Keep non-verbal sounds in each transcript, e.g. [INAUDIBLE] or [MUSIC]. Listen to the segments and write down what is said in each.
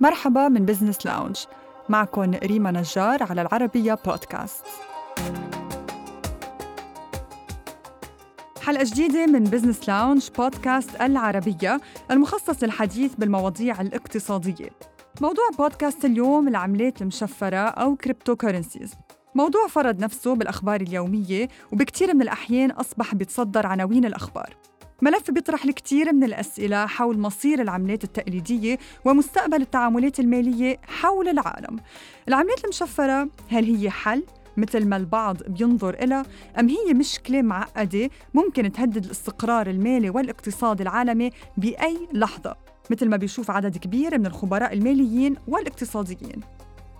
مرحبا من Business Lounge معكم ريما نجار على العربية بودكاست حلقة جديدة من Business Lounge بودكاست العربية المخصص للحديث بالمواضيع الاقتصادية. موضوع بودكاست اليوم العملات المشفرة أو crypto currencies موضوع فرض نفسه بالأخبار اليومية وبكتير من الأحيان أصبح بيتصدر عناوين الأخبار. ملف بيطرح الكثير من الأسئلة حول مصير العملات التقليدية ومستقبل التعاملات المالية حول العالم. العملات المشفرة هل هي حل؟ مثل ما البعض بينظر إلها أم هي مشكلة معقدة ممكن تهدد الاستقرار المالي والاقتصادي العالمي بأي لحظة؟ مثل ما بيشوف عدد كبير من الخبراء الماليين والاقتصاديين.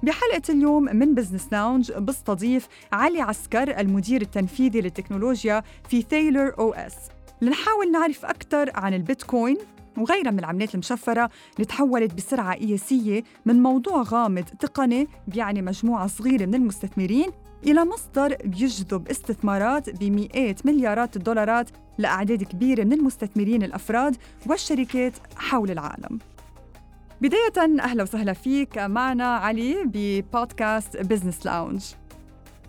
بحلقة اليوم من Business Lounge بستضيف علي عسكر المدير التنفيذي للتكنولوجيا في ثايلر أو اس لنحاول نعرف أكثر عن البيتكوين وغيرها من العملات المشفرة اللي تحولت بسرعة قياسية من موضوع غامض تقني بيعني مجموعة صغيرة من المستثمرين إلى مصدر بيجذب استثمارات بمئات مليارات الدولارات لأعداد كبيرة من المستثمرين الأفراد والشركات حول العالم. بداية أهلا وسهلا فيك معنا علي ببودكاست Business Lounge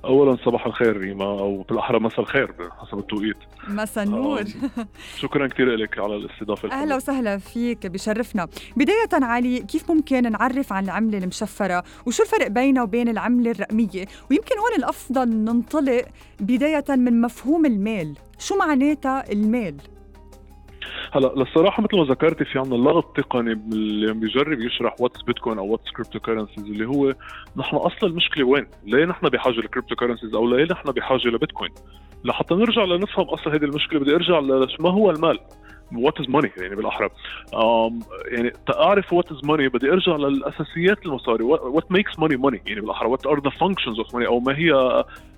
اولا صباح الخير ريما أو بالأحرى مساء الخير حسب التوقيت. مساء النور. [LAUGHS] شكرا كثير لك على الاستضافة أهلا وسهلا فيك بشرفنا بداية علي كيف ممكن نعرف عن العملة المشفرة؟ وشو الفرق بينها وبين العملة الرقمية؟ ويمكن هون الأفضل ننطلق بداية من مفهوم المال شو معناتها المال هلا للصراحة مثل ما ذكرتي في عندنا اللغط التقني اللي بيجرب يشرح what's Bitcoin أو what's cryptocurrencies اللي هو نحن اصل المشكلة وين؟ ليه نحن بحاجة ل cryptocurrencies أو ليه نحن بحاجة لبيتكوين؟ لحتى نرجع لنفهم اصل هذه المشكلة بدي أرجع ما هو المال؟ what is money يعني بالأحرى. يعني تعرف what is money بدي أرجع للأساسيات المصاري. what makes money money يعني بالأحرى. what are the functions of money أو ما هي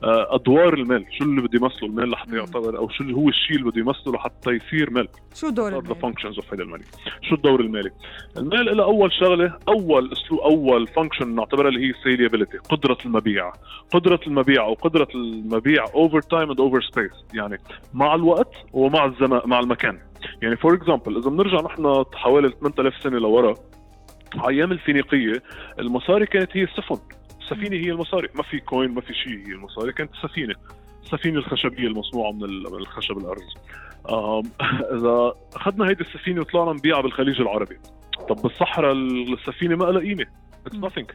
آه، أدوار المال؟ شو اللي بده يمثله المال لحتى يعتبر؟ أو شو اللي هو الشيء اللي بده يمثله لحتى يصير مال؟ شو دور المال؟ the functions of هذا ال money شو الدور المالي؟ المال له أول شغلة أول أسلوب أول function نعتبرها اللي هي salability قدرة المبيع. قدرة المبيع أو قدرة المبيع over time and over space يعني مع الوقت ومع الزمان مع المكان. يعني for example إذا بنرجع نحن حوالي 8000 سنة لورا أيام الفينيقية المصاري كانت هي السفن. السفينة هي المصاري. ما في coin ما في شيء هي المصاري كانت السفينة. السفينة الخشبية المصنوعة من الخشب الأرز. [LAUGHS] إذا أخذنا هيدي السفينة وطلعنا نبيعها بالخليج العربي. طب بالصحراء السفينة ما لها قيمة. it's nothing.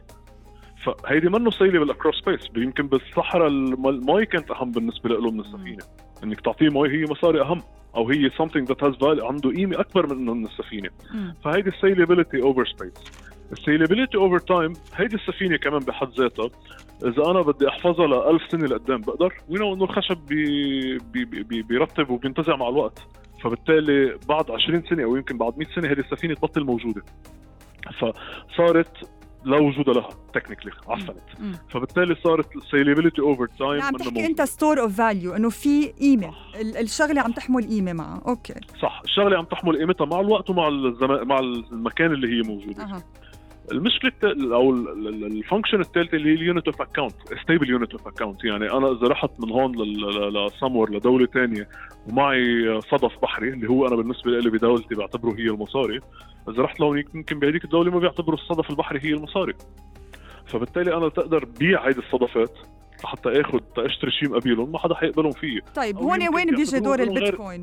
فهيدي منه salable across space يمكن بالصحراء المي كانت أهم بالنسبة له من السفينة. إنك تعطيه مي هي مصاري أهم. أو هي something that has value عنده قيمة أكبر من من السفينة. فهيدي ال salability over space ال salability over time هيدي السفينة كمان بحد ذاتها. إذا أنا بدي أحفظها ل 1000 سنة لقدام بقدر وينو إنه الخشب بي بي بي بيرتب وبينتزع مع الوقت. فبالتالي بعد 20 سنة أو يمكن بعد 100 سنة هذه السفينة تبطل موجودة. فصارت لا وجود لها technically عفنت فبالتالي صارت ال salability over time عم تحكي أنت store of value إنه في قيمة. الشغلة عم تحمل قيمة معها. okay. صح. الشغلة عم تحمل قيمتها مع الوقت ومع الزمان مع المكان اللي هي موجودة. أه. المشكلة أو ال function الثالثه اللي هي ال unit of account stable unit of account يعني أنا إذا رحت من هون لسمور لدولة ثانية ومعي صدف بحري اللي هو أنا بالنسبة لي بدولتي بعتبره هي المصاري إذا رحت لهونيك يمكن بهذيك الدولة ما بيعتبروا الصدف البحري هي المصاري. فبالتالي أنا تقدر بيع هيدي الصدفات لحتى آخذ اشتري شيء مقابلهم ما حدا حيقبلهم فيه. طيب هون وين بيجي دور البيتكوين؟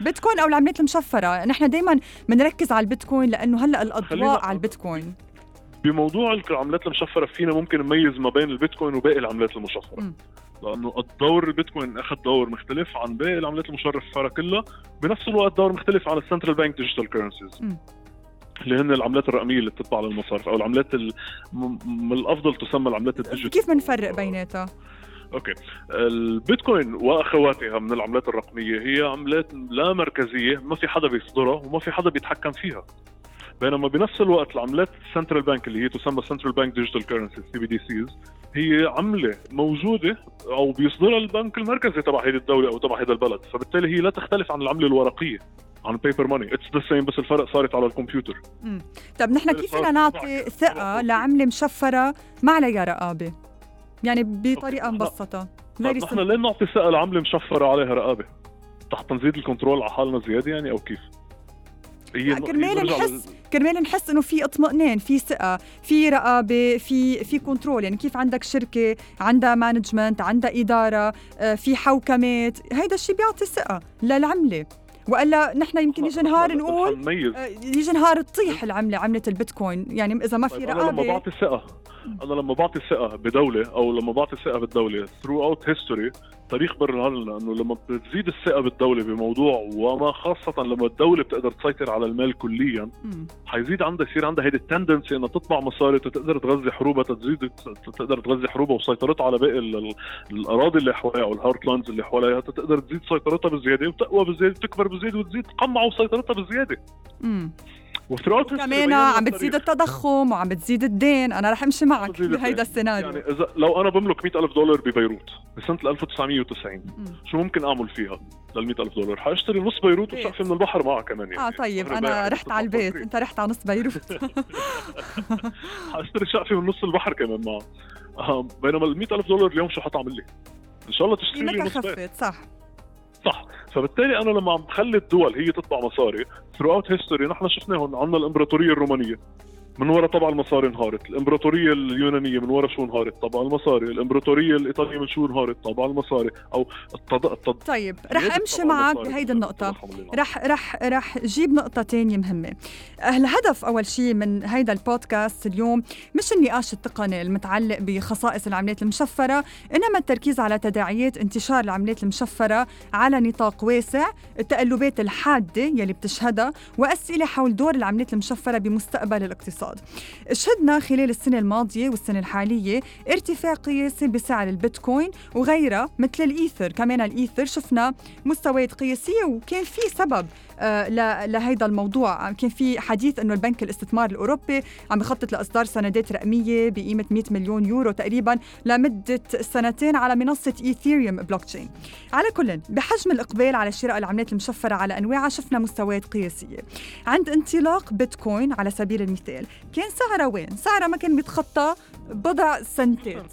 بيتكوين أو العملات المشفرة. نحن دائما بنركز على البيتكوين لأنه هلأ الأضواء على البيتكوين. بموضوع العملات المشفرة فينا ممكن نميز ما بين البيتكوين وباقي العملات المشفرة. م. لأنه الدور البيتكوين أخذ دور مختلف عن باقي العملات المشفرة كلها. بنفس الوقت دور مختلف عن ال central bank digital currencies اللي هن العملات الرقمية اللي بتتبع للمصارف أو العملات من الأفضل تسمى العملات ال digital. كيف بنفرق بيناتها؟ okay. البيتكوين وأخواتها من العملات الرقمية هي عملات لا مركزية ما في حدا بيصدرها وما في حدا بيتحكم فيها. بينما بنفس الوقت العملات ال central bank اللي هي تسمى central bank digital currency CBDCs هي عملة موجودة أو بيصدرها البنك المركزي تبع هذه الدولة أو تبع هذا البلد. فبالتالي هي لا تختلف عن العملة الورقية. عن paper money it's the same بس الفرق صارت على الكمبيوتر. طيب نحن كيف بدنا نعطي ثقة لعملة مشفرة ما عليها رقابة؟ يعني بطريقة مبسطة. طيب نحن ليه نعطي ثقة لعملة مشفرة عليها رقابة. حتى نزيد ال control على حالنا زيادة يعني أو كيف؟ هي كرمال نحس كرمال نحس إنه في اطمئنان في ثقة في رقابة في في control يعني كيف عندك شركة عندها management عندها إدارة آه، في حوكمات. هيدا الشيء بيعطي ثقة للعملة. وإلا نحن يمكن يجي نهار نقول آه، يجي نهار تطيح العملة عملة البيتكوين. يعني إذا ما في طيب رقابه أنا لما بعطي ثقة أنا لما بعطي ثقة بدولة أو لما بعطي ثقة بالدولة throughout history تاريخ بر هلا انه لما بتزيد الثقة بالدولة بموضوع وما خاصة لما الدولة بتقدر تسيطر على المال كليا حيزيد عندها يصير عندها هيدي ال tendency إنها تطبع مصاري تقدر تغذي حروبها تزيد تقدر تغذي حروبها وسيطرتها على باقي الأراضي اللي حواليها أو ال heartlands اللي حواليها تقدر تزيد سيطرتها بزياده وتقوى بزياده تكبر بزياده وتزيد تقمع سيطرتها بزياده كمان عم بتزيد التضخم وعم بتزيد الدين. أنا رح امشي معك بهيدا السيناريو. يعني إذا لو أنا بملك 100000 دولار ببيروت بسنة 1990 مم. شو ممكن أعمل فيها لل 100000 دولار؟ حاشتري نص بيروت وشقفي من البحر معها كمان يعني. آه طيب. أنا رحت على البيت. أنت رحت على نص بيروت. [LAUGHS] حاشتري شقفي من نص البحر كمان معها بينما ال 100000 دولار اليوم شو حتعمل لي؟ إن شاء الله تشتري لي نص بيت. صح. صح. فبالتالي أنا لما عم بخلي الدول هي تطبع مصاري throughout history نحن شفناهم عندنا الإمبراطورية الرومانية. من وراء طبع المصاري انهارت. الإمبراطورية اليونانية من وراء شو انهارت؟ طبع المصاري. الإمبراطورية الإيطالية من شو انهارت؟ طبع المصاري. أو التض... التض... طيب رح أمشي معك بهيدي النقطة. رح رح رح جيب نقطة تانية مهمة. الهدف أول شيء من هيدا البودكاست اليوم مش النقاش التقني المتعلق بخصائص العملات المشفرة إنما التركيز على تداعيات انتشار العملات المشفرة على نطاق واسع التقلبات الحادة يلي بتشهدها وأسئلة حول دور العملات المشفرة بمستقبل الاقتصاد. الاقتصاد. شهدنا خلال السنة الماضية والسنة الحالية ارتفاع قياسي بسعر البيتكوين وغيرها مثل الإيثر. كمان الإيثر شفنا مستويات قياسية وكان في سبب لهيدا الموضوع. كان في حديث إنه البنك الاستثمار الأوروبي عم يخطط لإصدار سندات رقمية بقيمة 100 مليون يورو تقريبا لمدة سنتين على منصة Ethereum blockchain على كل بحجم الإقبال على شراء العملات المشفرة على أنواعها شفنا مستويات قياسية. عند انطلاق بيتكوين على سبيل المثال كان سعرها وين؟ سعرها ما كان بيتخطى بضع سنتات.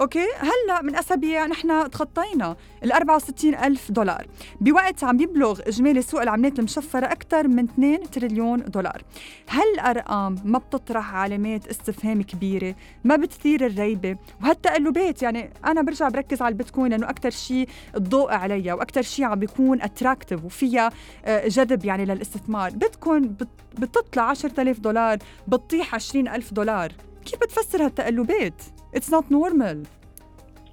أوكي؟ هلأ من أسابيع نحن تخطينا ال 64 ألف دولار. بوقت عم يبلغ إجمالي سوق العملات المشفرة أكثر من 2 تريليون دولار. هالأرقام ما بتطرح علامات استفهام كبيرة ما بتثير الريبة. وهالتقلبات يعني أنا برجع بركز على البيتكوين لأنه أكثر شيء الضوء عليها وأكثر شيء عم بيكون اتراكتيف وفيها آه، جذب يعني للاستثمار. بيتكوين بتطلع 10000 دولار بتطيح 20000 دولار. كيف بتفسر هالتقلبات؟ اتس نوت نورمال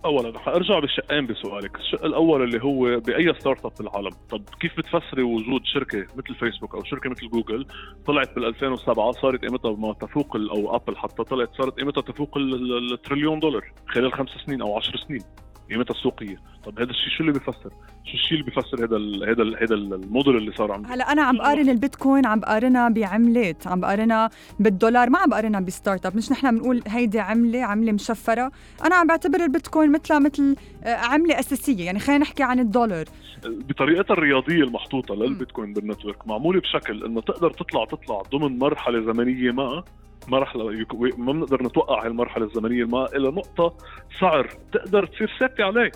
اولا حارجع بشقين بسؤالك، الشق الأول اللي هو بأي ستارت اب بالعالم، طب كيف بتفسري وجود شركة مثل فيسبوك أو شركة مثل جوجل طلعت بال 2007 صارت قيمتها ما تفوق أو ابل حتى طلعت صارت قيمتها تفوق التريليون دولار خلال خمس سنين أو عشر سنين؟ قيمتها السوقية. طب هذا الشيء شو اللي بيفسر؟ شو الشيء اللي بيفسر هذا هذا هذا الموديل اللي صار عم هلا أنا عم بقارن البيتكوين عم بقارنها بعملات عم بقارنها بالدولار ما عم بقارنها بستارت أب. مش نحن بنقول هيدي عملة عملة مشفرة. أنا عم بعتبر البيتكوين مثلها مثل آه، عملة أساسية. يعني خلينا نحكي عن الدولار. بطريقتها الرياضية المحطوطة للبيتكوين بالنتورك معمولة بشكل إنه تقدر تطلع تطلع ضمن مرحلة زمنية ما ما رح ما بنقدر نتوقع هالمرحله الزمنية ما إلى نقطة سعر تقدر تصير ثابته عليه.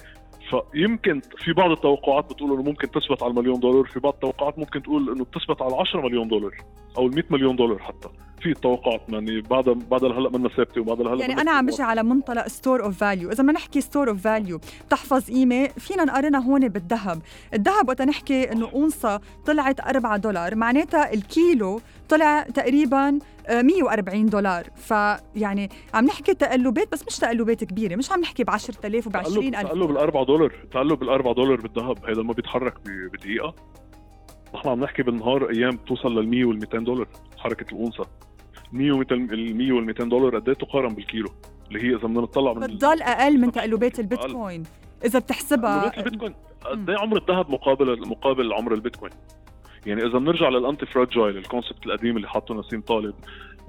فيمكن في بعض التوقعات بتقول إنه ممكن تثبت على المليون دولار في بعض التوقعات ممكن تقول إنه تثبت على 10 مليون دولار. أو ال 100 مليون دولار حتى. في التوقعات يعني بعد بعد هلا منا ثابته وبعد هلا يعني أنا عم بجي على منطلق ستور اوف فاليو إذا بدنا نحكي ستور اوف فاليو بتحفظ قيمة فينا نقارنها هون بالذهب. الذهب وقت نحكي إنه أونصة طلعت 4 دولار معناتها الكيلو طلع تقريبا 140 دولار. فيعني عم نحكي تقلبات بس مش تقلبات كبيرة مش عم نحكي ب 10000 وب 20000 تقلب ال 4 دولار. تقلب ال 4 دولار بالذهب هذا ما بيتحرك بدقيقة. نحن عم نحكي بالنهار أيام بتوصل لل 100 وال 200 دولار حركة الأونصة. 100 و 100 وال 200 دولار قد إيه تقارن بالكيلو؟ اللي هي إذا بدنا نطلع من بتضل أقل من تقلبات البيتكوين. إذا بتحسبها تقلبات البيتكوين. قد إيه عمر الذهب مقابل مقابل عمر البيتكوين؟ يعني إذا بنرجع للانتي فراجايل الكونسبت القديم اللي حطه نسيم طالب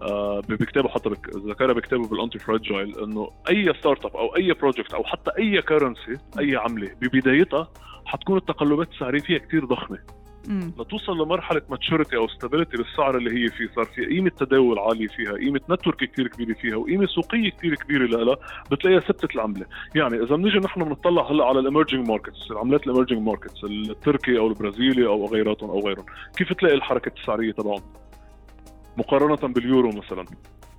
آه بكتابه حتى ذكرها بكتابه بالانتي فراجايل إنه أي ستارت اب أو أي بروجكت أو حتى أي كرنسي أي عملة ببدايتها حتكون التقلبات السعرية فيها كثير ضخمة. لتوصل لمرحلة ماتشوريتي أو ستابيليتي بالسعر اللي هي فيه. صار في قيمة تداول عالية فيها قيمة نتورك كثير كبيرة فيها وقيمة سوقية كثير كبيرة لها بتلاقيها ثبتت العملة. يعني إذا بنيجي نحن بنطلع هلأ على الامرجنج ماركتس العملات الامرجنج ماركتس التركي أو البرازيلي أو غيراتهم أو غيرهم كيف تلاقي الحركة السعريه تبعهم؟ مقارنة باليورو مثلا.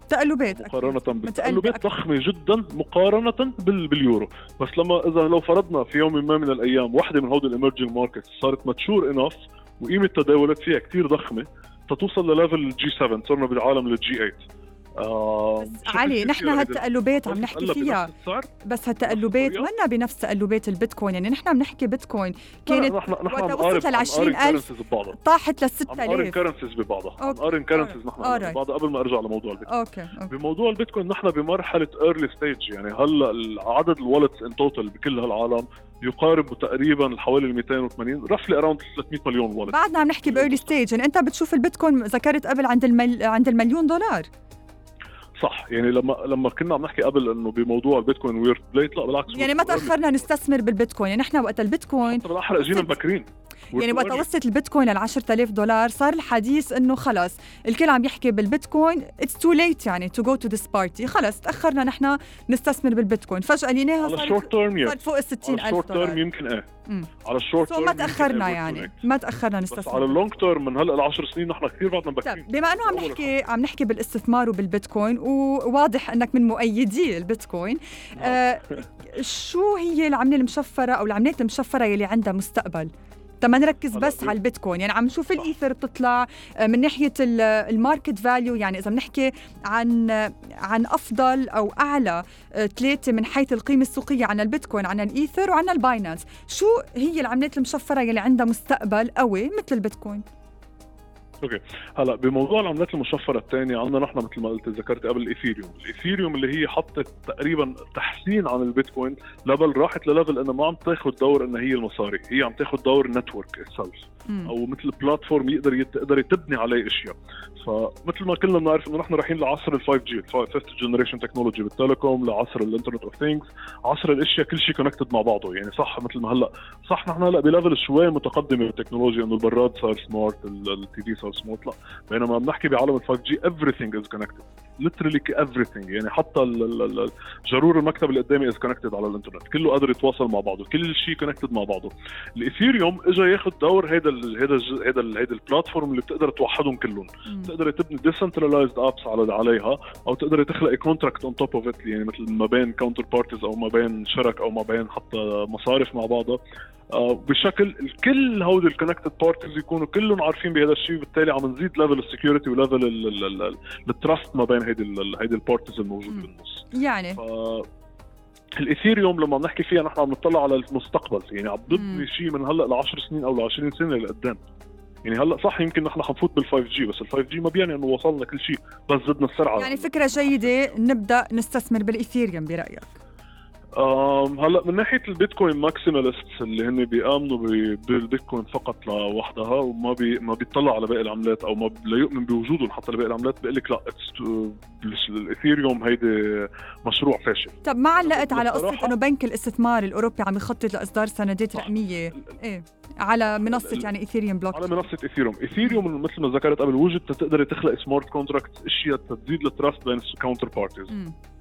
تقلبات مقارنة تقلبات ضخمة جدا مقارنة بال... باليورو. بس لما إذا لو فرضنا في يوم ما من الأيام واحدة من هودي الامرجنج ماركتس صارت ماتشور انف وقيمة تداولات فيها كثير ضخمة تتوصل لليفل الجي 7 صرنا بالعالم للجي 8 آه بس علي نحن هالتقلبات عم نحكي فيها. بس هالتقلبات منا بنفس تقلبات البيتكوين. يعني نحن عم نحكي بيتكوين. كانت وقت وصلت لل 20000 طاحت لل 6000 نقارن كرنسيز ببعضها. نقارن كرنسيز نحن ببعضها قبل ما أرجع لموضوع البيتكوين. أوكي. أوكي. بموضوع البيتكوين نحن بمرحلة ايرلي ستيج يعني هلا عدد الوالتس ان توتال بكل هالعالم يقارب تقريبا حوالي 280 رفلي اراوند 300 مليون والت بعدنا عم نحكي بايرلي ستيج يعني أنت بتشوف البيتكوين ذكرت قبل عند المل... عند المليون دولار. صح. يعني لما لما كنا عم نحكي قبل إنه بموضوع البيتكوين ويرد بليت لا بالعكس. يعني ما تأخرنا نستثمر بالبيتكوين. يعني نحن وقت البيتكوين بالأحرى اجينا مبكرين يعني وقت وصلت البيتكوين ل 10000 دولار صار الحديث إنه خلص. الكل عم يحكي بالبيتكوين اتس تو ليت يعني تو جو تو ذيس بارتي خلص تأخرنا نحن نستثمر بالبيتكوين. فجأة لقيناها على الشورت تيرم صارت فوق ال 60000 دولار. تيرم يمكن إيه. مم. على الشورت تيرم ما تأخرنا يعني. ما تأخرنا نستثمر. على اللونج تيرم من هلأ ل 10 سنين نحن كثير بعدنا مبكرين طيب بما إنه عم نحكي عم نحكي بالاستثمار وبالبيتكوين وواضح إنك من مؤيدي البيتكوين نعم. آه شو هي العملة المشفرة أو العملات المشفرة يلي عندها مستقبل؟ ما نركز بس على البيتكوين. يعني عم نشوف الإيثر بتطلع آه، من ناحية الماركت فاليو يعني إذا بنحكي عن عن أفضل أو أعلى آه، ثلاثة من حيث القيمة السوقية عن البيتكوين عن الإيثر وعن الباينانس. شو هي العملات المشفرة يلي عندها مستقبل قوي مثل البيتكوين؟ أوكي. هلا بموضوع العملات المشفرة الثانية عندنا نحن مثل ما قلت ذكرت قبل الايثيريوم، الايثيريوم اللي هي حطت تقريبا تحسين عن البيتكوين لبل راحت لليفل انها ما عم تاخذ دور انها هي المصاري، هي عم تاخذ دور نتورك اتسلف أو مثل بلاتفورم يقدر تقدر تبني عليه أشياء، فمثل ما كلنا بنعرف إنه نحن رايحين لعصر ال 5 جي 5 جنريشن تكنولوجي بالتليكوم لعصر الانترنت اوف ثينجز عصر الأشياء كل شيء كونكتد مع بعضه. يعني صح مثل ما هلأ صح نحن هلأ بليفل شوي متقدمه بالتكنولوجيا إنه البراد صار سمارت التي في صار سمارت لا. بينما بنحكي بعالم ال 5 جي everything is connected. Literally everything. يعني حتى جرور المكتب اللي قدامي از كونكتد على الإنترنت. كله قادر يتواصل مع بعضه. كل شيء كونكتد مع بعضه. الايثيريوم اجى ياخذ دور هيدا ال هيدا ال هيدا ال هيدا البلاتفورم اللي بتقدر توحدهم كلهم. تقدر تبني ديسنترلايزد ابس على عليها أو تقدر تخلق كونتراكت اون توب اوف ات يعني مثل ما بين كاونتر بارتيز أو ما بين شرك أو ما بين حتى مصارف مع بعضها. بشكل كل هودي الكونكتد بارتيز يكونوا كلهم عارفين بهذا الشيء وبالتالي عم نزيد ليفل السكيورتي وليفل التراست ما بين هيدي هيدي البارتيز الموجوده بالنص. يعني. الايثيريوم لما بنحكي فيها نحن عم نطلع على المستقبل يعني عم ببني شيء من هلأ ل 10 سنين أو ل 20 سنة لقدام. يعني هلأ صح يمكن نحن حنفوت بال 5 جي بس ال 5 جي ما بيعني إنه وصلنا كل شيء بس زدنا السرعة. يعني فكرة جيدة نبدأ نستثمر بالايثيريوم برأيك. هلا من ناحية البيتكوين ماكسيماليست اللي هن بيآمنوا بالبيتكوين فقط لوحدها وما بي ما بيطلع على باقي العملات أو ما لا يؤمن بوجودهم حتى لباقي العملات بيقول لك لا الاثيريوم هيدي مشروع فاشل. طب ما علقت على قصة إنه بنك الاستثمار الأوروبي عم يخطط لإصدار سندات رقمية. إيه على منصة يعني ايثيريوم بلوك منصة ايثيريوم ايثيريوم مثل ما ذكرت قبل وجد تقدري تخلق smart contract أشياء تزيد ال trust بين ال counterparties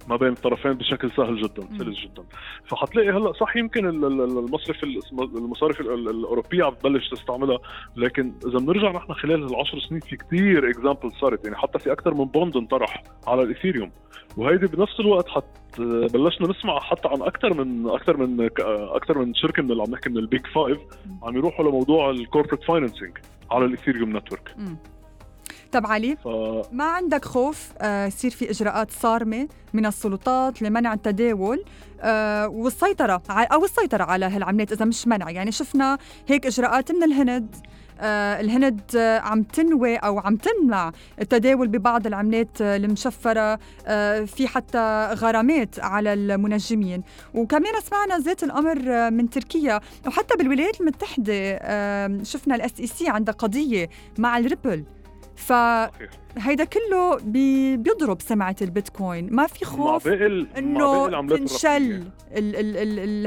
ما بين الطرفين بشكل سهل جدا سلس جدا. فحتلاقي هلأ صح يمكن المصرف المصارف الأوروبية عم تبلش تستعملها لكن إذا بنرجع نحن خلال العشر سنين في كثير example صارت يعني حتى في أكثر من bond انطرح على الاثيريوم وهيدي بنفس الوقت حت بلشنا نسمع حتى عن أكثر من أكثر من أكثر من شركة من اللي عم نحكي من ال big five عم يروحوا لموضوع ال corporate financing على الاثيريوم network طب علي. ف... ما عندك خوف آه، يصير في إجراءات صارمة من السلطات لمنع التداول آه والسيطرة أو السيطرة على هالعملات إذا مش منع. يعني شفنا هيك إجراءات من الهند آه الهند عم تنوي أو عم تمنع التداول ببعض العملات المشفرة في حتى غرامات على المنجمين. وكمان سمعنا ذات الأمر من تركيا. وحتى بالولايات المتحدة شفنا ال SEC عندها قضية مع الريبل. فهيدا كله بي بيضرب سمعة البيتكوين. ما في خوف إنه تنشل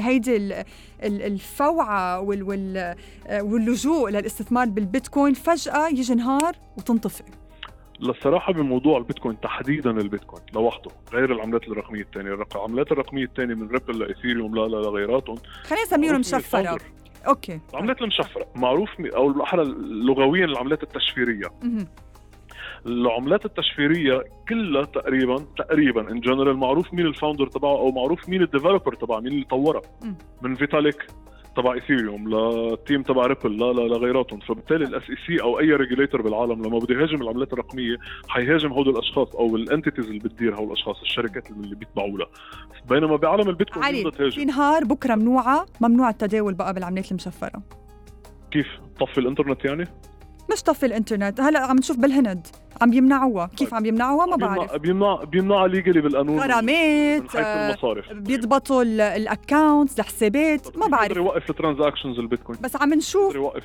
هيدي الفوعة وال وال واللجوء للاستثمار بالبيتكوين فجأة يجي نهار وتنطفئ. للصراحة بموضوع البيتكوين تحديدا البيتكوين لوحده غير العملات الرقمية الثانية العملات الرقمية الثانية من ريبل لايثيريوم لا لا لغيراتهم خلينا نسميهم مشفرة. okay. العملات المشفرة معروف أو بالاحرى لغويا العملات التشفيرية. العملات التشفيرية كلها تقريبا تقريبا in general معروف مين ال founder تبعه أو معروف مين ال developer تبعه مين اللي طورها من فيتاليك تبع ايثيريوم لل team تبع ريبل لا لا لغيراتهم فبالتالي ال SEC أو أي regulator بالعالم لما بده يهاجم العملات الرقمية حيهاجم هول الأشخاص أو ال entities اللي بتدير هول الأشخاص الشركات اللي بيتبعوا لها. بينما بعالم البيتكوين علي في نهار بكرة ممنوعه ممنوع التداول بقى بالعملات المشفرة. كيف؟ طفي الإنترنت يعني؟ طفي الإنترنت. هلأ عم نشوف بالهند. عم يمنعوها. كيف عم يمنعوها؟ ما بعرف. بيمنع بيمنعها legally بالقانون. غرامات المصارف. بيضبطوا ال accounts الحسابات ما بعرف. يوقف ال transactions البيتكوين. بس عم نشوف يوقف.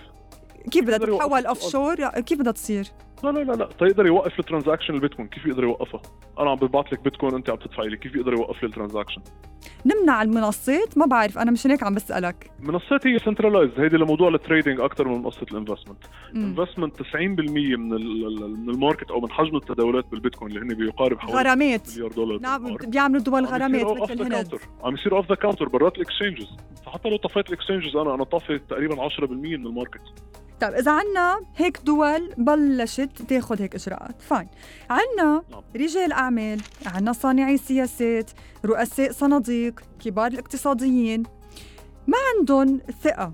كيف بدها تتحول offshore كيف بدها تصير؟ لا لا لا لا. تيقدر يوقف ال transaction البيتكوين كيف يقدر يوقفها أنا عم ببعث لك بيتكوين انت عم تدفعي لي. كيف يقدر يوقف لي ال transaction؟ نمنع المنصات؟ ما بعرف أنا مشان هيك عم بسألك. المنصات هي centralized هيدي لموضوع ال trading أكثر من قصه ال investment. ال investment 90% من من ال market أو من حجم التداولات بالبيتكوين اللي هن بيقارب حوالي غرامات. مليار دولار نعم بيعملوا دول غرامات مثل الهند عم يصير over the counter برات ال exchanges فحتى لو طفيت ال exchanges أنا أنا طافي تقريبا 10% من ال market. طيب إذا عنا هيك دول بلشت تاخذ هيك إجراءات. fine. عنا نعم. رجال أعمال عنا صانعي سياسات رؤساء صناديق كبار الاقتصاديين. ما عندهم ثقة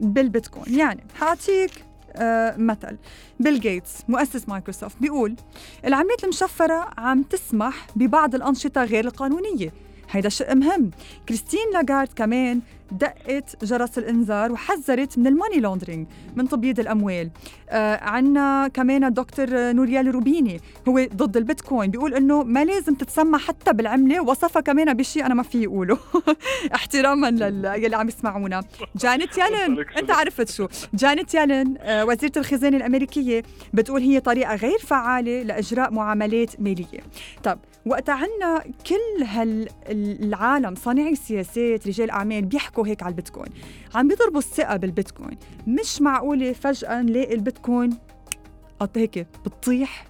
بالبيتكوين. يعني حأعطيك آه مثل. بيل جيتس مؤسس مايكروسوفت بيقول العملات المشفرة عم تسمح ببعض الأنشطة غير القانونية. هيدا شيء مهم. كريستين لاغارد كمان دقت جرس الإنذار وحذرت من ال money laundering من تبييض الأموال. آه عنا كمان الدكتور نوريال روبيني هو ضد البيتكوين بيقول إنه ما لازم تتسمى حتى بالعملة وصفها كمان بشيء أنا ما في اقوله [LAUGHS] احتراما للي عم يسمعونا. جانيت يالن [LAUGHS] أنت عرفت شو. جانيت يالن آه وزيرة الخزانة الأمريكية بتقول هي طريقة غير فعالة لإجراء معاملات مالية. طب وقت عنا كل هالعالم صانعي السياسات رجال أعمال بيحكوا هيك على البيتكوين. عم بيضربوا الثقة بالبيتكوين. مش معقولة فجأة نلاقي البيتكوين قط هيك بتطيح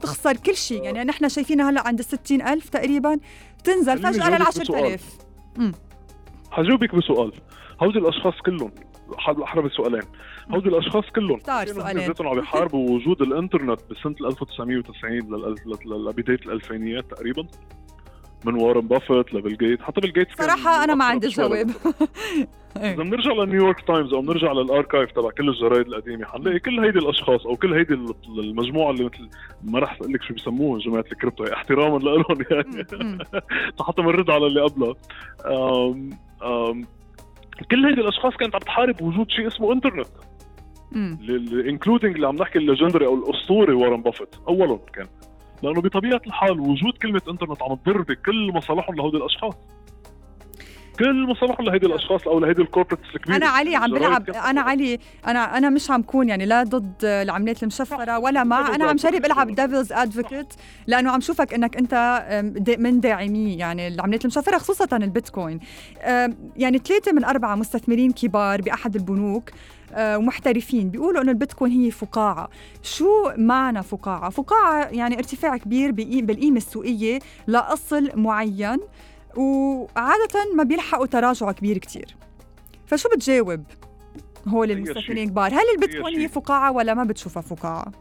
تخسر كل شيء. يعني نحن شايفينها هلأ عند ال ألف تقريبا تنزل فجأة لل 10000 حجاوبك بسؤال. هودي الأشخاص كلهم أحرى بسؤالين هودي الأشخاص كلهم سؤالين. عم بيحاربوا [LAUGHS] وجود الإنترنت بسنة 1990 لبدايه الألفينيات تقريبا. من وارن بافيت لبيل جيتس حتى بيل جيتس صراحة أنا ما عندي جواب. [LAUGHS] إذا بنرجع لنيويورك تايمز أو بنرجع لل archive تبع كل الجرايد القديمة حنلاقي كل هيدي الأشخاص أو كل هيدي المجموعة اللي مثل ما رح أقول لك شو بيسموهم جماعة الكريبتو احتراما لهم يعني. [LAUGHS] حتى بنرد على اللي قبلها. كل هيدي الأشخاص كانت عم تحارب وجود شيء اسمه إنترنت. including اللي عم نحكي ال legendary أو الأسطوري وارن بافيت أولهم كان. لأنه بطبيعة الحال وجود كلمة إنترنت عم تضر بكل مصالحهم لهودي الأشخاص. كل مصالحهم لهيدي الأشخاص أو لهيدي ال corporates الكبيرة. أنا علي عم بلعب أنا علي أنا أنا مش عم كون يعني لا ضد العملات المشفرة ولا مع أنا عم جرب العب devil's advocate لأنه عم شوفك إنك أنت من داعمي يعني العمليات المشفرة خصوصا البيتكوين. يعني ثلاثة من أربعة مستثمرين كبار بأحد البنوك ومحترفين بيقولوا إنه البيتكوين هي فقاعة. شو معنى فقاعة؟ فقاعة يعني ارتفاع كبير بالقيمة السوقية لأصل معين وعادة ما بيلحقوا تراجع كبير كتير. فشو بتجاوب هول المستثمرين الكبار؟ هل البيتكوين هي فقاعة ولا ما بتشوفها فقاعة؟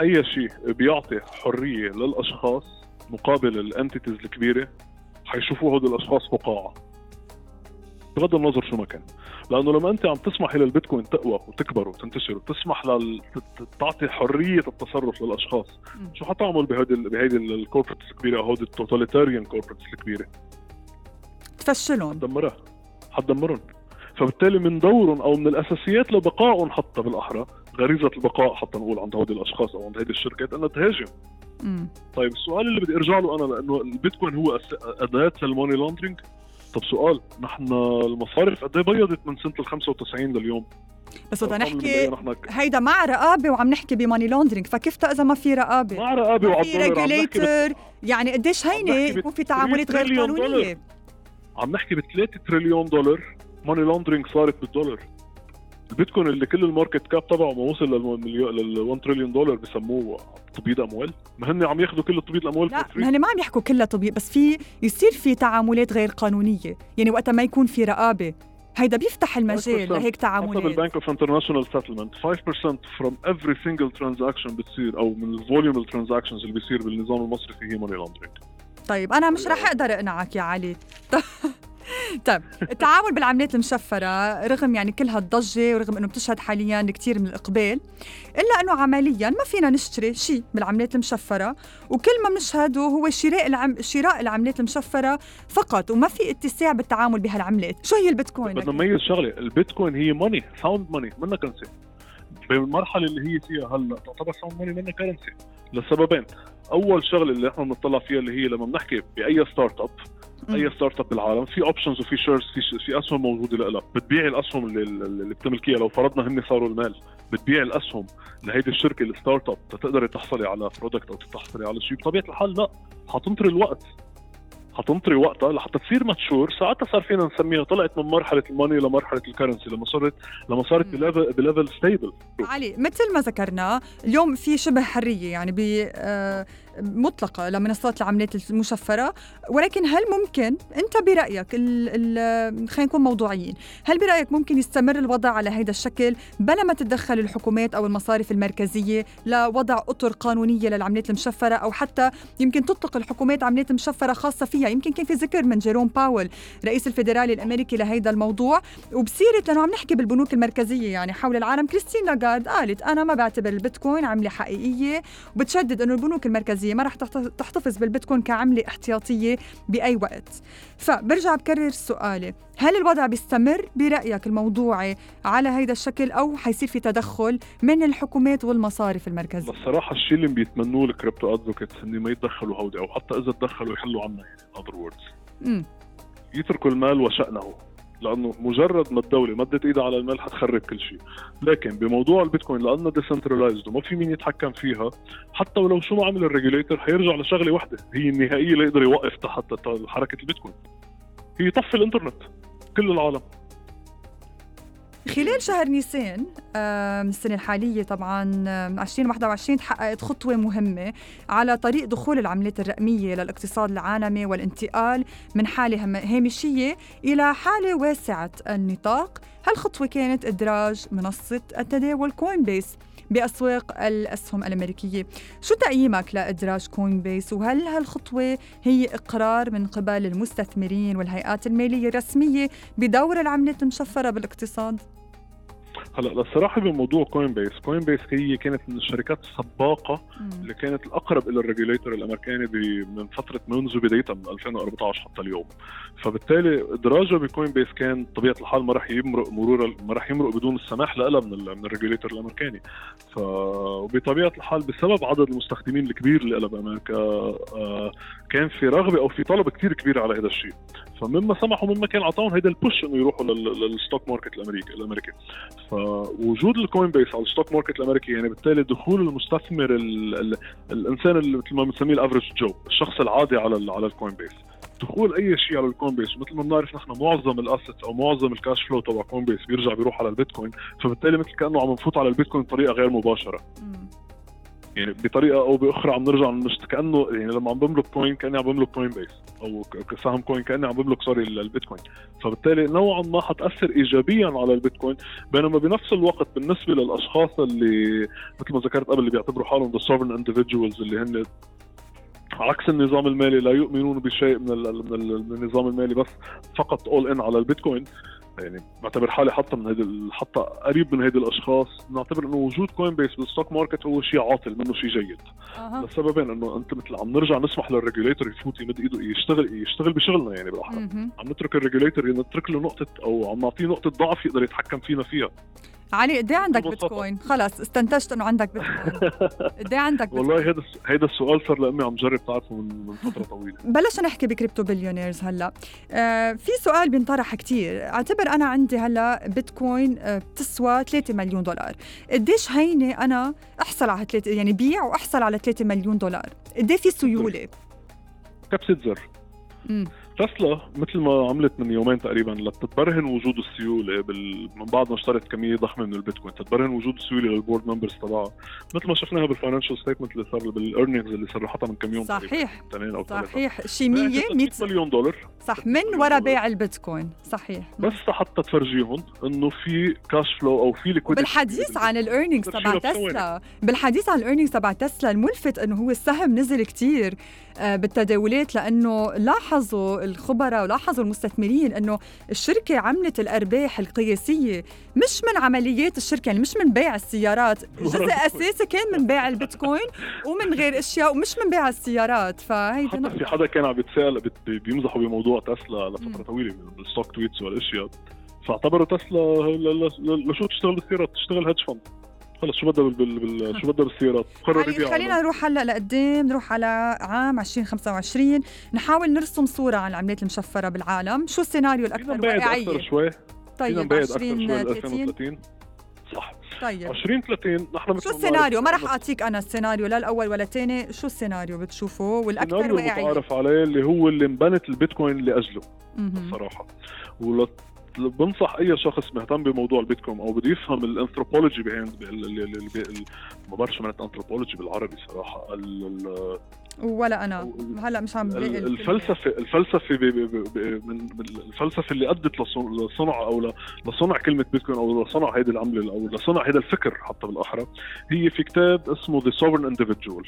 أي شيء بيعطي حرية للأشخاص مقابل ال entities الكبيرة حيشوفوا هدول الأشخاص فقاعة. بغض النظر شو ما كان. لأنه لما أنت عم تسمح للبيتكوين تقوى وتكبر وتنتشر وتسمح لل... تعطي حرية التصرف للأشخاص. شو حتعمل بهيدي بهيدي ال corporates الكبيرة أو هودي ال totalitarian corporates الكبيرة؟ تفشلهم. حتدمرها. حتدمرهم. فبالتالي من دورهم أو من الأساسيات لبقائهم حتى بالأحرى غريزة البقاء حتى نقول عند هودي الأشخاص أو عند هذه الشركات أنها تهاجم. مم. طيب السؤال اللي بدي أرجع له أنا لأنه البيتكوين هو أداة لل money laundering طب سؤال نحن المصارف قد إيه بيضت من سنة ال 95 لليوم؟ بس بدنا نحكي هيدا مع رقابة وعم نحكي ب money laundering فكيف إذا ما في رقابة؟ مع رقابة وعم في regulator يعني قديش هينة يكون في تعاملات غير قانونية؟ عم نحكي ب 3 تريليون دولار money laundering صارت بالدولار. البيتكوين اللي كل ال market cap تبعه ما وصل لل 1 تريليون دولار بسموه تبييض أموال. ما هن عم ياخذوا كل تبييض الأموال لا ما هن ما عم يحكوا كلها تبييض بس في يصير في تعاملات غير قانونية. يعني وقتها ما يكون في رقابة. هيدا بيفتح المجال لهيك تعاملات. حسب البنك of international settlement 5% from every single transaction بتصير أو من ال volume ال transactions اللي بيصير بالنظام المصرفي هي money laundering طيب أنا مش رح أقدر أقنعك يا علي. [LAUGHS] طيب التعامل بالعملات المشفرة رغم يعني كل هالضجة ورغم إنه بتشهد حاليا كثير من الإقبال إلا إنه عمليا ما فينا نشتري شيء بالعملات المشفرة وكل ما بنشهده هو شراء العم... شراء العملات المشفرة فقط وما في اتساع بالتعامل بهالعملات، شو هي البيتكوين؟ بدنا نميز شغلة، البيتكوين هي money sound money منا currency بالمرحلة اللي هي فيها هلأ تعتبر sound money منا currency لسببين أول شغلة اللي إحنا بنطلع فيها اللي هي لما بنحكي بأي startup أي startup بالعالم في options وفي shares في في أسهم موجودة لها بتبيع الأسهم اللي, اللي بتملكيها. لو فرضنا هن صاروا المال بتبيع الأسهم لهيدي الشركة ال startup تقدري تحصلي على product أو تحصلي على شيء. بطبيعة الحال لا حتنطري الوقت. حتنطري وقتها لحتى تصير mature. ساعتها صار فينا نسميها طلعت من مرحلة ال money لمرحلة ال currency لما صارت لما صارت ب level ب level stable علي مثل ما ذكرنا اليوم في شبه حرية يعني ب مطلقة لمنصات العملات المشفرة. ولكن هل ممكن أنت برأيك خلينا نكون موضوعيين هل برأيك ممكن يستمر الوضع على هذا الشكل بلا ما تتدخل الحكومات أو المصارف المركزية لوضع أطر قانونية للعملات المشفرة أو حتى يمكن تطلق الحكومات عملات مشفرة خاصة فيها؟ يمكن كان في ذكر من جيروم باول رئيس الفيدرالي الأمريكي لهذا الموضوع. وبسيرة لأنه عم نحكي بالبنوك المركزية يعني حول العالم كريستين لاغارد قالت أنا ما بعتبر البيتكوين عملة حقيقية وبتشدد إنه البنوك المركزية المركزية ما رح تحتفظ بالبيتكوين كعملة احتياطية بأي وقت. فبرجع بكرر سؤالي هل الوضع بيستمر برأيك الموضوعي على هذا الشكل أو حيصير في تدخل من الحكومات والمصارف المركزية؟ الصراحة الشيء اللي بيتمنوه ال crypto advocates انه ما يتدخلوا هودي أو حتى إذا تدخلوا يحلوا عنا يعني other words. يتركوا المال وشأنه. لأنه مجرد ما الدولة مدت إيدها على المال حتخرب كل شيء. لكن بموضوع البيتكوين لأنه decentralized وما في مين يتحكم فيها حتى ولو شو ما عمل ال regulator حيرجع لشغلة وحده هي النهائية اللي يقدر يوقف تحت حركة البيتكوين. هي طفي الإنترنت كل العالم. خلال شهر نيسان السنة الحالية طبعا 2021 تحققت خطوة مهمة على طريق دخول العملات الرقمية للاقتصاد العالمي والانتقال من حالة هامشية إلى حالة واسعة النطاق. هالخطوة كانت إدراج منصة التداول كوين بيس بأسواق الأسهم الأمريكية شو تقييمك لإدراج كوين بيس وهل هالخطوة هي إقرار من قبل المستثمرين والهيئات المالية الرسمية بدور العملات المشفرة بالاقتصاد؟ هلا الصراحه بموضوع كوين بيس كوين بيس هي كانت من الشركات السباقة اللي كانت الأقرب إلى ال regulator الأمريكاني من فترة منذ بدايتها من 2014 حتى اليوم. فبالتالي إدراجها بكوين بيس كان بطبيعة الحال ما راح يمرق مرور ما راح يمرق بدون السماح لها من من ال regulator الأمريكاني. ف وبطبيعة الحال بسبب عدد المستخدمين الكبير اللي لها بأمريكا آه، كان في رغبة أو في طلب كثير كبير على هذا الشيء. فمما سمحوا مما كان أعطاهم هيدا ال push إنه يروحوا لل stock market الامريكي الأمريكي. فوجود الكوين بيس على ال stock market الأمريكي يعني بالتالي دخول المستثمر ال ال الإنسان اللي مثل ما بنسميه ال average Joe الشخص العادي على على الكوين بيس دخول أي شيء على الكوين بيس مثل ما بنعرف نحن معظم ال assets أو معظم ال cash flow تبع كوين بيس بيرجع بيروح على البيتكوين فبالتالي مثل كأنه عم نفوت على البيتكوين بطريقة غير مباشرة. يعني بطريقة أو بأخرى عم نرجع كأنه يعني لما عم بملك كوين كأني عم بملك كوين بيس أو كسهم كوين كأني عم بملك sorry البيتكوين. فبالتالي نوعا ما حتأثر ايجابيا على البيتكوين بينما بنفس الوقت بالنسبة للأشخاص اللي مثل ما ذكرت قبل اللي بيعتبروا حالهم the sovereign individuals اللي هن عكس النظام المالي لا يؤمنون بشيء من, من النظام المالي بس فقط all in على البيتكوين. يعني بعتبر حالي حتى من هيدي حتى قريب من هيدي الأشخاص نعتبر إنه وجود كوين بيس بال stock market هو شيء عاطل منه شيء جيد. أه. لسببين إنه أنت مثل عم نرجع نسمح لل regulator يفوت يمد إيده يشتغل يشتغل بشغلنا يعني بالأحرى. عم نترك ال regulator نترك له نقطة أو عم نعطيه نقطة ضعف يقدر يتحكم فينا فيها. علي قد إيه عندك بيتكوين؟ خلص استنتجت إنه عندك بيتكوين قد إيه عندك [LAUGHS] بيتكوين؟ والله هذا هيدا السؤال صار لأمي عم جرب تعرفه من من فترة طويلة. بلشنا نحكي ب crypto billionaires هلأ. آه في سؤال بينطرح كثير أعتبر أنا عندي هلأ بيتكوين آه بتسوى 3 مليون دولار. قديش هينة أنا أحصل على 3 يعني بيع وأحصل على 3 مليون دولار؟ قد في سيولة؟ كبسة زر. تسلا مثل ما عملت من يومين تقريبا لتتبرهن وجود السيولة بال... من بعد ما اشترت كمية ضخمة من البيتكوين تتبرهن وجود السيولة لل board members تبعها. مثل ما شفناها بال financial statement اللي صار بال earnings اللي صرحتها من كم يوم صحيح. أو صحيح. شي 100 100 مليون دولار. صح. من وراء بيع البيتكوين. صحيح. بس حتى تفرجيهم إنه في cash flow أو في liquidity بالحديث عن ال earnings تبع تسلا. بالحديث عن ال earnings تبع تسلا الملفت إنه هو السهم نزل كثير آه، بالتداولات لأنه لاحظوا الخبراء ولاحظوا المستثمرين إنه الشركة عملت الأرباح القياسية مش من عمليات الشركة يعني مش من بيع السيارات. جزء [LAUGHS] أساسي كان من بيع البيتكوين ومن غير أشياء ومش من بيع السيارات. فهيدي حتى في حدا كان عم بيتسال بيمزحوا بموضوع تسلا لفترة طويلة بال Stocktwits والأشياء. فاعتبروا تسلا لشو تشتغل بالسيارات تشتغل هيدج فند خلص شو بدها بال... بال... شو بدها بالسيارات؟ قرر يعني خلينا نروح هلا لقدام نروح على عام 2025 نحاول نرسم صورة عن العملات المشفرة بالعالم. شو السيناريو الأكثر؟ واقعيه أكثر شوي. طيب 2030 صح. طيب. 2030 نحن شو السيناريو؟ ما راح أعطيك أنا السيناريو لا الأول ولا الثاني. شو السيناريو بتشوفه؟ والأكثر واقعيه السيناريو المتعارف عليه اللي هو اللي انبنت البيتكوين لأجله الصراحه بنصح أي شخص مهتم بموضوع البيتكوين أو بده يفهم ال anthropology behind ما بعرف شو معنات انثروبولوجي بالعربي صراحة. ولا أنا. هلأ مش عم الفلسفه الفلسفة بي بي بي من الفلسفة اللي أدت لصنع أو لصنع كلمة بيتكوين أو لصنع هيدي العملة أو لصنع هذا الفكر حتى بالأحرى هي في كتاب اسمه The Sovereign Individual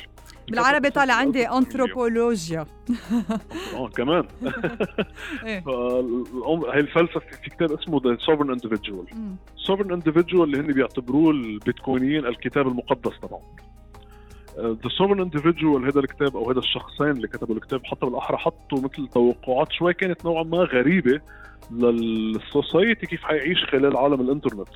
بالعربي طالع عندي أنثروبولوجيا. آه كمان. [LAUGHS] إيه. هي الفلسفة في كتاب اسمه The Sovereign Individual Sovereign Individual اللي هن بيعتبروه البيتكوينيين الكتاب المقدس تبعهم. The Sovereign Individual هذا الكتاب أو هذا الشخصين اللي كتبوا الكتاب حتى بالأحرى حطوا مثل توقعات شوي كانت نوعا ما غريبة لل society كيف حيعيش خلال عالم الإنترنت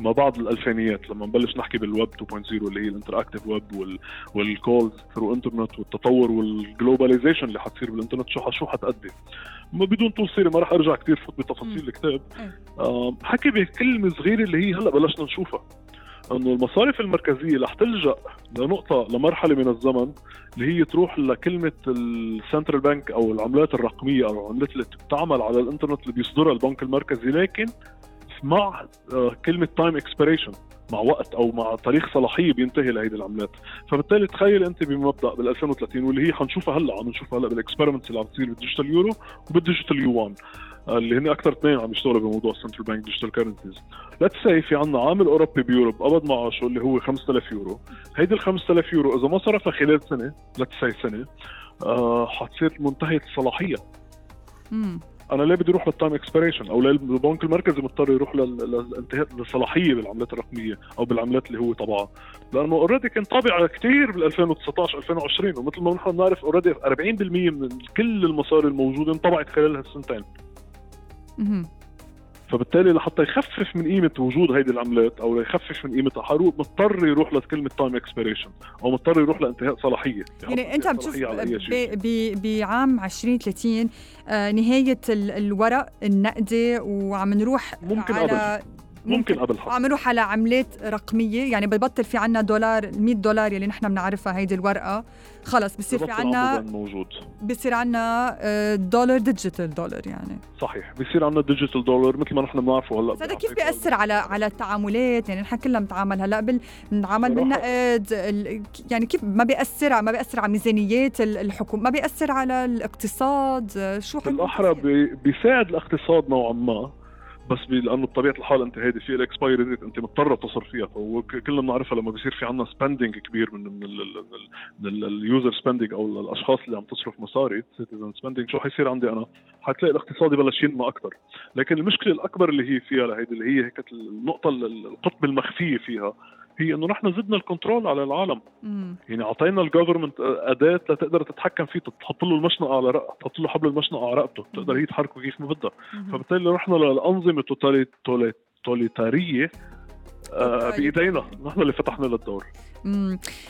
ما بعد الألفينيات. لما نبلش نحكي بالويب 2.0 اللي هي ال interactive web وال calls through internet والتطور وال globalization اللي حتصير بالإنترنت شو شو حتأدي؟ ما بدون طول سيرة ما راح أرجع كثير فوت بتفاصيل الكتاب. إيه. حكي بكلمة صغيرة اللي هي هلأ بلشنا نشوفها. أنه المصارف المركزية رح تلجأ لنقطة لمرحلة من الزمن اللي هي تروح لكلمة ال central bank أو العملات الرقمية أو العملات اللي بتعمل على الإنترنت اللي بيصدرها البنك المركزي. لكن مع آه، كلمة time expiration مع وقت أو مع تاريخ صلاحية بينتهي لهيدي العملات. فبالتالي تخيل أنت بمبدأ بال 2030 واللي هي حنشوفها هلأ عم نشوفها هلأ بال experiments اللي عم تصير بال digital يورو وبال digital يوان. اللي هن أكثر اثنين عم يشتغلوا بموضوع ال central bank digital currencies let's say في عندنا عامل أوروبي ب Europe قبض معاشه اللي هو 5000 يورو. هيدي ال 5000 يورو إذا ما صرفها خلال سنة let's say سنة آه حتصير منتهية الصلاحيه أنا ليه بدي أروح لل time expiration أو البنك المركزي مضطر يروح للانتهاء الصلاحيه بالعملات الرقمية أو بالعملات اللي هو طبعها. لأنه already كان طابع كثير بال 2019 2020 ومثل ما نحن بنعرف already 40% من كل المصاري الموجودة انطبعت خلال هالسنتين. فبالتالي لحتى يخفف من قيمة وجود هيدي العملات أو يخفف من قيمتها حروق مضطر يروح لكلمة time expiration أو مضطر يروح لانتهاء صلاحية. يعني, يعني أنت عم تشوف بعام 2030 آه نهاية الورق النقدي وعم نروح ممكن على قبل. ممكن قبل حتى عم نروح على عملات رقمية يعني ببطل في عنا دولار 100 دولار يلي نحن بنعرفها هيدي الورقة. خلص بصير في عنا موجود. بصير عنا آه، دولار digital دولار يعني. صحيح. بصير عنا digital دولار مثل ما نحن بنعرفه هلأ. هذا كيف بيأثر على على التعاملات؟ يعني نحن كلنا بنتعامل هلأ بال بنتعامل بالنقد يعني كيف ما بيأثر ما بيأثر على ميزانيات الحكومة ما بيأثر على الاقتصاد شو بالاحرى بيساعد الاقتصاد نوعا ما. بس لأنه بطبيعة الحال أنت هيدي في ال expiry date أنت مضطر تصرف فيها فهو كلنا بنعرفها لما بيصير في عندنا spending كبير من من ال user spending أو الأشخاص اللي عم تصرف مصاري citizen spending شو حيصير عندي أنا؟ حتلاقي الاقتصاد يبلش ينمى أكثر لكن المشكلة الأكبر اللي هي فيها لهيدي اللي هي هيك النقطة القطب المخفيه فيها هي انه نحن زدنا ال control على العالم. مم. يعني اعطينا ال government أداة لتقدر تتحكم فيه تحط له المشنقة على رق... تحط له حبل المشنقة على رقبته تقدر هي تحركه كيف ما بدها. فبالتالي رحنا للأنظمة توتاليتاريه آه بإيدينا. نحن اللي فتحنا للدور.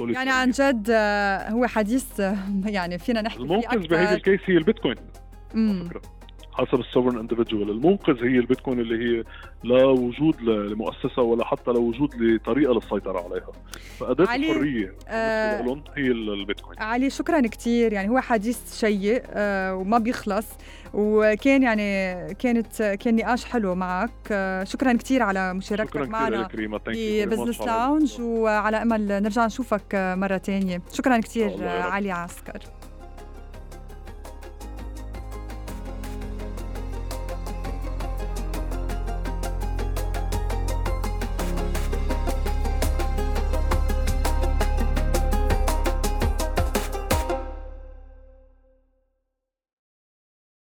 يعني عن جد آه، هو حديث آه، [LAUGHS] يعني فينا نحكي المنقذ بهيدي الكيس هي البيتكوين. حسب السوفرن اندفجوال المنقذ هي البيتكوين اللي هي لا وجود لمؤسسة ولا حتى لا وجود لطريقة للسيطرة عليها. فاداه الحرية آه هي البيتكوين. علي شكرا كثير يعني هو حديث شيق آه وما بيخلص. وكان يعني كانت كان نقاش حلو معك. آه شكرا كثير على مشاركتك معنا في Business Lounge وعلى أمل نرجع نشوفك مرة ثانية شكرا كثير علي عسكر.